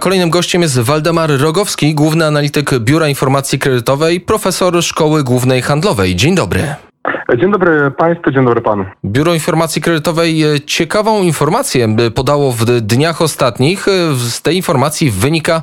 Kolejnym gościem jest Waldemar Rogowski, główny analityk Biura Informacji Kredytowej, profesor Szkoły Głównej Handlowej. Dzień dobry. Dzień dobry Państwu, dzień dobry Panu. Biuro Informacji Kredytowej e, ciekawą informację podało w dniach ostatnich. E, z tej informacji wynika,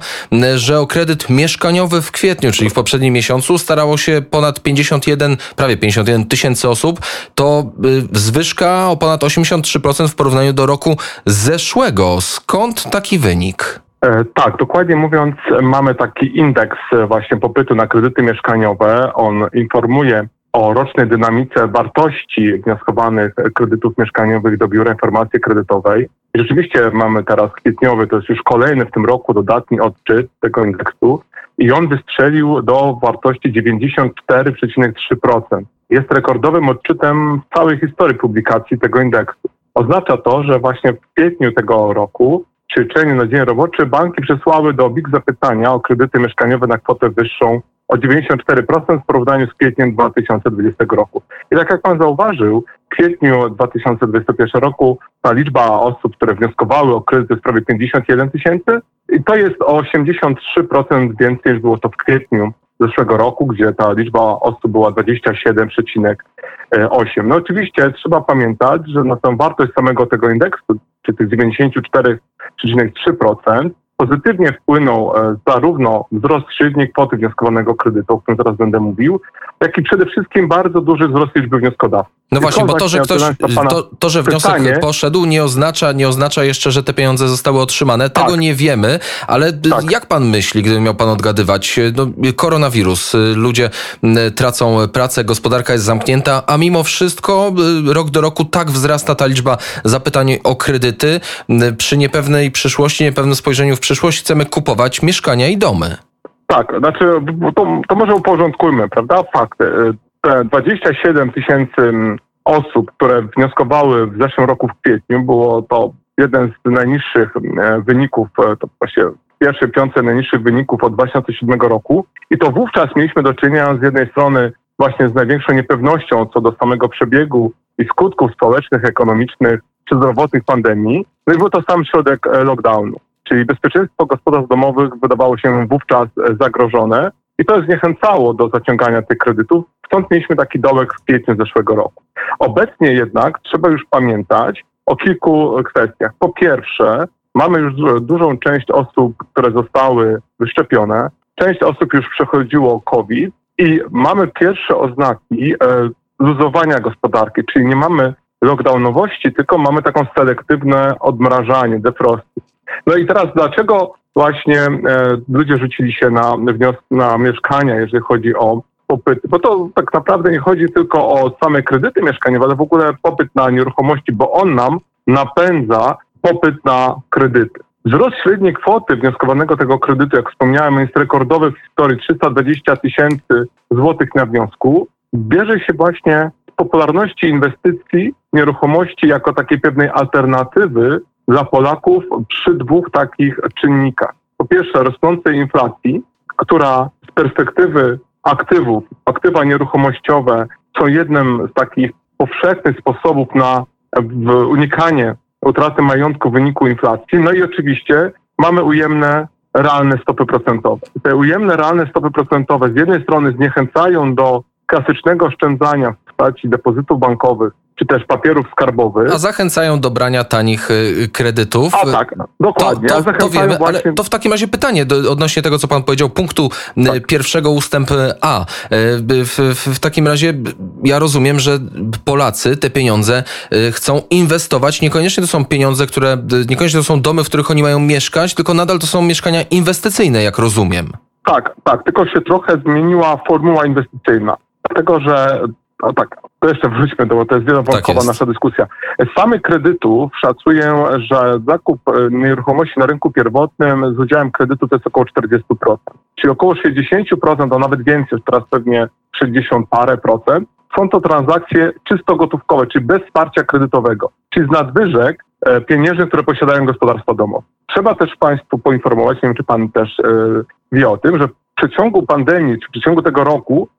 że o kredyt mieszkaniowy w kwietniu, czyli w poprzednim miesiącu, starało się ponad 51, prawie 51 tysięcy osób. To e, zwyżka o ponad 83% w porównaniu do roku zeszłego. Skąd taki wynik? Tak, dokładnie mówiąc, mamy taki indeks właśnie popytu na kredyty mieszkaniowe. On informuje o rocznej dynamice wartości wnioskowanych kredytów mieszkaniowych do Biura Informacji Kredytowej. I rzeczywiście mamy teraz kwietniowy, to jest już kolejny w tym roku dodatni odczyt tego indeksu i on wystrzelił do wartości 94,3%. Jest rekordowym odczytem całej historii publikacji tego indeksu. Oznacza to, że właśnie w kwietniu tego roku czerwcu na dzień roboczy banki przesłały do BIG zapytania o kredyty mieszkaniowe na kwotę wyższą o 94% w porównaniu z kwietniem 2020 roku. I tak jak pan zauważył, w kwietniu 2021 roku ta liczba osób, które wnioskowały o kredyt jest prawie 51 tysięcy i to jest o 83% więcej niż było to w kwietniu zeszłego roku, gdzie ta liczba osób była 27,8. No oczywiście trzeba pamiętać, że na tę wartość samego tego indeksu, czy tych 94,3%, pozytywnie wpłynął e, zarówno wzrost średniej kwoty wnioskowanego kredytu, o którym zaraz będę mówił, jak i przede wszystkim bardzo duży wzrost liczby wnioskodawców. No właśnie, bo to, że ktoś, to, to, że wniosek pytanie, poszedł, nie oznacza, nie oznacza jeszcze, że te pieniądze zostały otrzymane. Tego tak. nie wiemy, ale tak. jak pan myśli, gdyby miał pan odgadywać? No, koronawirus, ludzie tracą pracę, gospodarka jest zamknięta, a mimo wszystko rok do roku tak wzrasta ta liczba zapytań o kredyty. Przy niepewnej przyszłości, niepewnym spojrzeniu w przyszłość chcemy kupować mieszkania i domy. Tak, znaczy to, to może uporządkujmy, prawda? Fakty. Te 27 tysięcy osób, które wnioskowały w zeszłym roku w kwietniu, było to jeden z najniższych e, wyników, e, to właśnie pierwsze piątce najniższych wyników od 2007 roku. I to wówczas mieliśmy do czynienia z jednej strony właśnie z największą niepewnością co do samego przebiegu i skutków społecznych, ekonomicznych czy zdrowotnych pandemii. No i był to sam środek e, lockdownu czyli bezpieczeństwo gospodarstw domowych wydawało się wówczas e, zagrożone i to zniechęcało do zaciągania tych kredytów. Stąd mieliśmy taki dołek w kwietniu zeszłego roku. Obecnie jednak trzeba już pamiętać o kilku kwestiach. Po pierwsze, mamy już dużą część osób, które zostały wyszczepione. Część osób już przechodziło COVID i mamy pierwsze oznaki e, luzowania gospodarki, czyli nie mamy lockdownowości, tylko mamy taką selektywne odmrażanie, defrosty. No i teraz dlaczego właśnie e, ludzie rzucili się na, na mieszkania, jeżeli chodzi o popyt? Bo to tak naprawdę nie chodzi tylko o same kredyty mieszkaniowe, ale w ogóle popyt na nieruchomości, bo on nam napędza popyt na kredyty. Wzrost średniej kwoty wnioskowanego tego kredytu, jak wspomniałem, jest rekordowy w historii 320 tysięcy złotych na wniosku. Bierze się właśnie z popularności inwestycji nieruchomości jako takiej pewnej alternatywy dla Polaków przy dwóch takich czynnikach. Po pierwsze, rosnącej inflacji, która z perspektywy aktywów, aktywa nieruchomościowe są jednym z takich powszechnych sposobów na unikanie utraty majątku w wyniku inflacji. No i oczywiście mamy ujemne realne stopy procentowe. Te ujemne realne stopy procentowe z jednej strony zniechęcają do klasycznego oszczędzania w postaci depozytów bankowych czy też papierów skarbowych. A zachęcają do brania tanich y, kredytów. A tak, dokładnie. To, to, to wiemy, właśnie... ale to w takim razie pytanie do, odnośnie tego, co pan powiedział, punktu y, tak. pierwszego ustęp A. Y, w, w, w, takim razie ja rozumiem, że Polacy te pieniądze chcą inwestować. Niekoniecznie to są pieniądze, które, niekoniecznie to są domy, w których oni mają mieszkać, tylko nadal to są mieszkania inwestycyjne, jak rozumiem. Tak, tak, tylko się trochę zmieniła formuła inwestycyjna. Dlatego, że no tak, to jeszcze wróćmy, do, bo to jest wielowątkowa tak nasza dyskusja. Samych kredytów szacuję, że zakup e, nieruchomości na rynku pierwotnym z udziałem kredytu to jest około 40%. Czyli około 60%, a nawet więcej, teraz pewnie 60 parę procent, są to transakcje czysto gotówkowe, czyli bez wsparcia kredytowego, czyli z nadwyżek e, pieniężnych, które posiadają gospodarstwa domowe. Trzeba też Państwu poinformować, nie wiem czy Pan też e, wie o tym, że w przeciągu pandemii, czy w przeciągu tego roku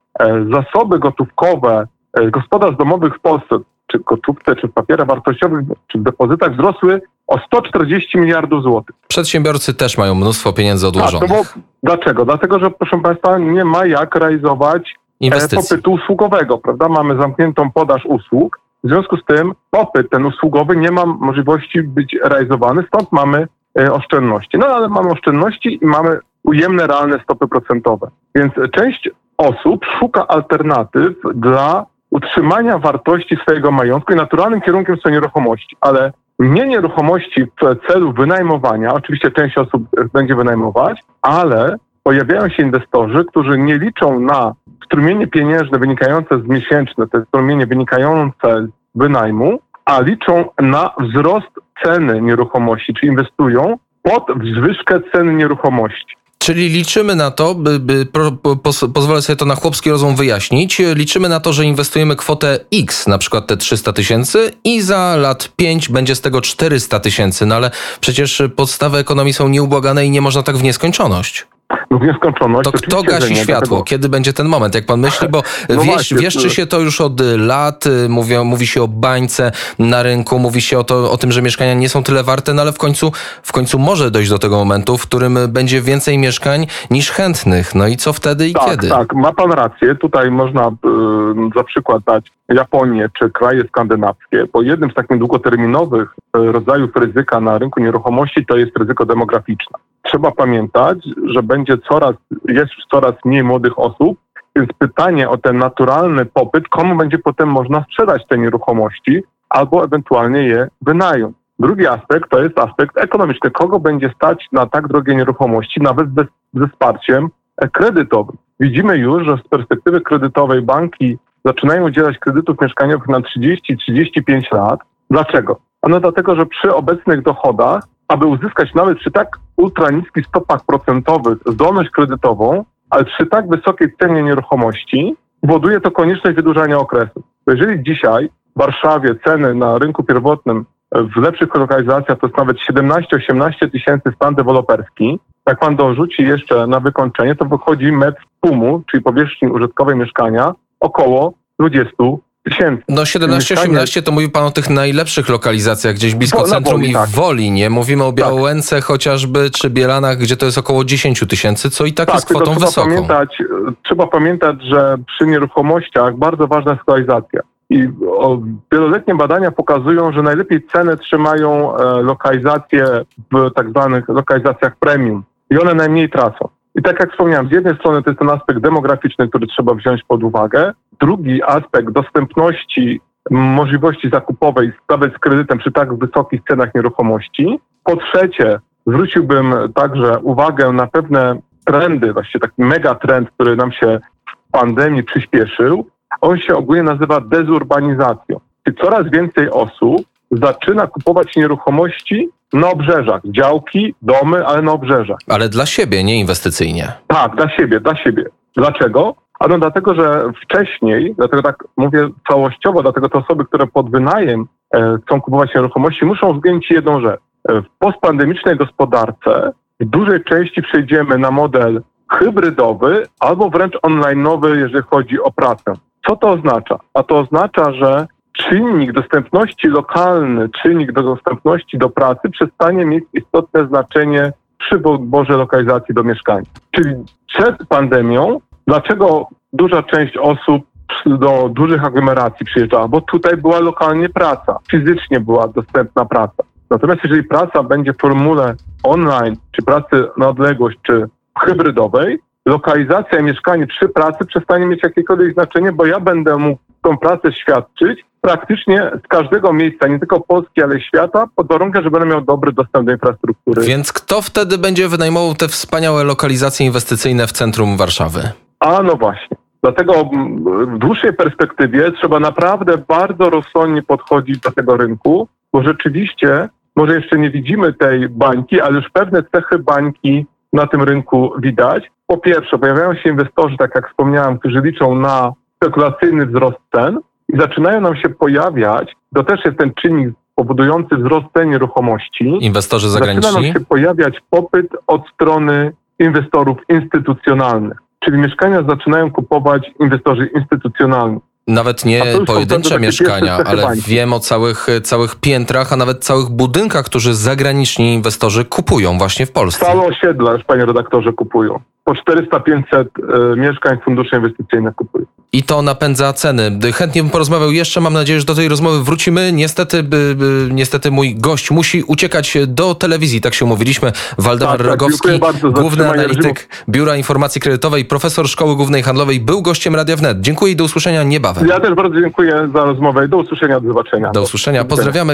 zasoby gotówkowe e, gospodarstw domowych w Polsce, czy gotówce, czy w papierach wartościowych, czy w depozytach wzrosły o 140 miliardów złotych. Przedsiębiorcy też mają mnóstwo pieniędzy odłożonych. Tak, no bo dlaczego? Dlatego, że proszę Państwa, nie ma jak realizować e, Inwestycji. popytu usługowego, prawda? Mamy zamkniętą podaż usług, w związku z tym popyt ten usługowy nie ma możliwości być realizowany, stąd mamy e, oszczędności. No ale mamy oszczędności i mamy ujemne realne stopy procentowe. Więc część osób szuka alternatyw dla utrzymania wartości swojego majątku i naturalnym kierunkiem są nieruchomości, ale nie nieruchomości w celu wynajmowania, oczywiście część osób będzie wynajmować, ale pojawiają się inwestorzy, którzy nie liczą na strumienie pieniężne wynikające z miesięczne, te strumienie wynikające z wynajmu, a liczą na wzrost ceny nieruchomości, czy inwestują pod zwyżkę ceny nieruchomości. Czyli liczymy na to, by, by po, pozwolę sobie to na chłopski rozum wyjaśnić, liczymy na to, że inwestujemy kwotę X, na przykład te 300 tysięcy i za lat 5 będzie z tego 400 tysięcy, no ale przecież podstawy ekonomii są nieubłagane i nie można tak w nieskończoność w nieskończoność. To kto gasi nie, światło? Dlatego... Kiedy będzie ten moment? Jak pan myśli, bo no wiesz, wieszczy się to już od lat, y, mówi, mówi się o bańce na rynku, mówi się o, to, o tym, że mieszkania nie są tyle warte, no ale w końcu, w końcu może dojść do tego momentu, w którym będzie więcej mieszkań niż chętnych. No i co wtedy i tak, kiedy? Tak, ma pan rację. Tutaj można y, za przykład dać Japonię czy kraje skandynawskie, bo jednym z takich długoterminowych y, rodzajów ryzyka na rynku nieruchomości to jest ryzyko demograficzne trzeba pamiętać, że będzie coraz, jest już coraz mniej młodych osób, więc pytanie o ten naturalny popyt, komu będzie potem można sprzedać te nieruchomości albo ewentualnie je wynająć. Drugi aspekt to jest aspekt ekonomiczny. Kogo będzie stać na tak drogie nieruchomości, nawet bez, ze wsparciem kredytowym? Widzimy już, że z perspektywy kredytowej banki zaczynają udzielać kredytów mieszkaniowych na 30-35 lat. Dlaczego? Ano dlatego, że przy obecnych dochodach aby uzyskać nawet przy tak ultra niskich stopach procentowych zdolność kredytową, ale przy tak wysokiej cenie nieruchomości, powoduje to konieczność wydłużania okresu. Jeżeli dzisiaj w Warszawie ceny na rynku pierwotnym w lepszych lokalizacjach to jest nawet 17-18 tysięcy stan deweloperski, jak pan dorzuci jeszcze na wykończenie, to wychodzi metr pumu, czyli powierzchni użytkowej mieszkania, około 20 tysięcy. No 17-18 to mówi pan o tych najlepszych lokalizacjach, gdzieś blisko Bo, centrum Woli, i tak. Woli, nie? Mówimy o tak. Białęce tak. chociażby, czy Bielanach, gdzie to jest około 10 tysięcy, co i tak, tak jest kwotą trzeba wysoką. Pamiętać, trzeba pamiętać, że przy nieruchomościach bardzo ważna jest lokalizacja. I o, wieloletnie badania pokazują, że najlepiej ceny trzymają e, lokalizacje w tak zwanych lokalizacjach premium i one najmniej tracą. I tak jak wspomniałem, z jednej strony to jest ten aspekt demograficzny, który trzeba wziąć pod uwagę. Drugi aspekt dostępności możliwości zakupowej sprawy z kredytem przy tak wysokich cenach nieruchomości. Po trzecie, zwróciłbym także uwagę na pewne trendy, właściwie taki megatrend, który nam się w pandemii przyspieszył. On się ogólnie nazywa dezurbanizacją. Czyli coraz więcej osób zaczyna kupować nieruchomości na obrzeżach. Działki, domy, ale na obrzeżach. Ale dla siebie, nie inwestycyjnie. Tak, dla siebie, dla siebie. Dlaczego? Ano dlatego, że wcześniej, dlatego tak mówię całościowo, dlatego te osoby, które pod wynajem e, chcą kupować nieruchomości, muszą uwzględnić jedną rzecz. E, w postpandemicznej gospodarce w dużej części przejdziemy na model hybrydowy albo wręcz online'owy, jeżeli chodzi o pracę. Co to oznacza? A to oznacza, że czynnik dostępności lokalny, czynnik do dostępności do pracy przestanie mieć istotne znaczenie przy wyborze lokalizacji do mieszkania. Czyli przed pandemią, dlaczego duża część osób do dużych aglomeracji przyjeżdżała? Bo tutaj była lokalnie praca, fizycznie była dostępna praca. Natomiast jeżeli praca będzie w formule online, czy pracy na odległość, czy hybrydowej, lokalizacja i mieszkanie przy pracy przestanie mieć jakiekolwiek znaczenie, bo ja będę mógł tą pracę świadczyć praktycznie z każdego miejsca, nie tylko Polski, ale świata, pod warunkiem, że będę miał dobry dostęp do infrastruktury. Więc kto wtedy będzie wynajmował te wspaniałe lokalizacje inwestycyjne w centrum Warszawy? A no właśnie. Dlatego w dłuższej perspektywie trzeba naprawdę bardzo rozsądnie podchodzić do tego rynku, bo rzeczywiście może jeszcze nie widzimy tej bańki, ale już pewne cechy bańki na tym rynku widać. Po pierwsze, pojawiają się inwestorzy, tak jak wspomniałem, którzy liczą na spekulacyjny wzrost cen i zaczynają nam się pojawiać, to też jest ten czynnik powodujący wzrost cen nieruchomości. Inwestorzy zagraniczni? Zaczyna nam się pojawiać popyt od strony inwestorów instytucjonalnych. Czyli mieszkania zaczynają kupować inwestorzy instytucjonalni. Nawet nie pojedyncze mieszkania, ale wiem o całych, całych piętrach, a nawet całych budynkach, którzy zagraniczni inwestorzy kupują właśnie w Polsce. Całe osiedla panie redaktorze, kupują. Po 400-500 y, mieszkań fundusze inwestycyjne kupują. I to napędza ceny. Chętnie bym porozmawiał jeszcze, mam nadzieję, że do tej rozmowy wrócimy. Niestety, niestety mój gość musi uciekać do telewizji, tak się umówiliśmy. Waldemar tak, tak Rogowski, główny analityk Biura Informacji Kredytowej, profesor Szkoły Głównej Handlowej, był gościem Radia Wnet. Dziękuję i do usłyszenia niebawem. Ja też bardzo dziękuję za rozmowę i do usłyszenia, do zobaczenia. Do usłyszenia, pozdrawiamy.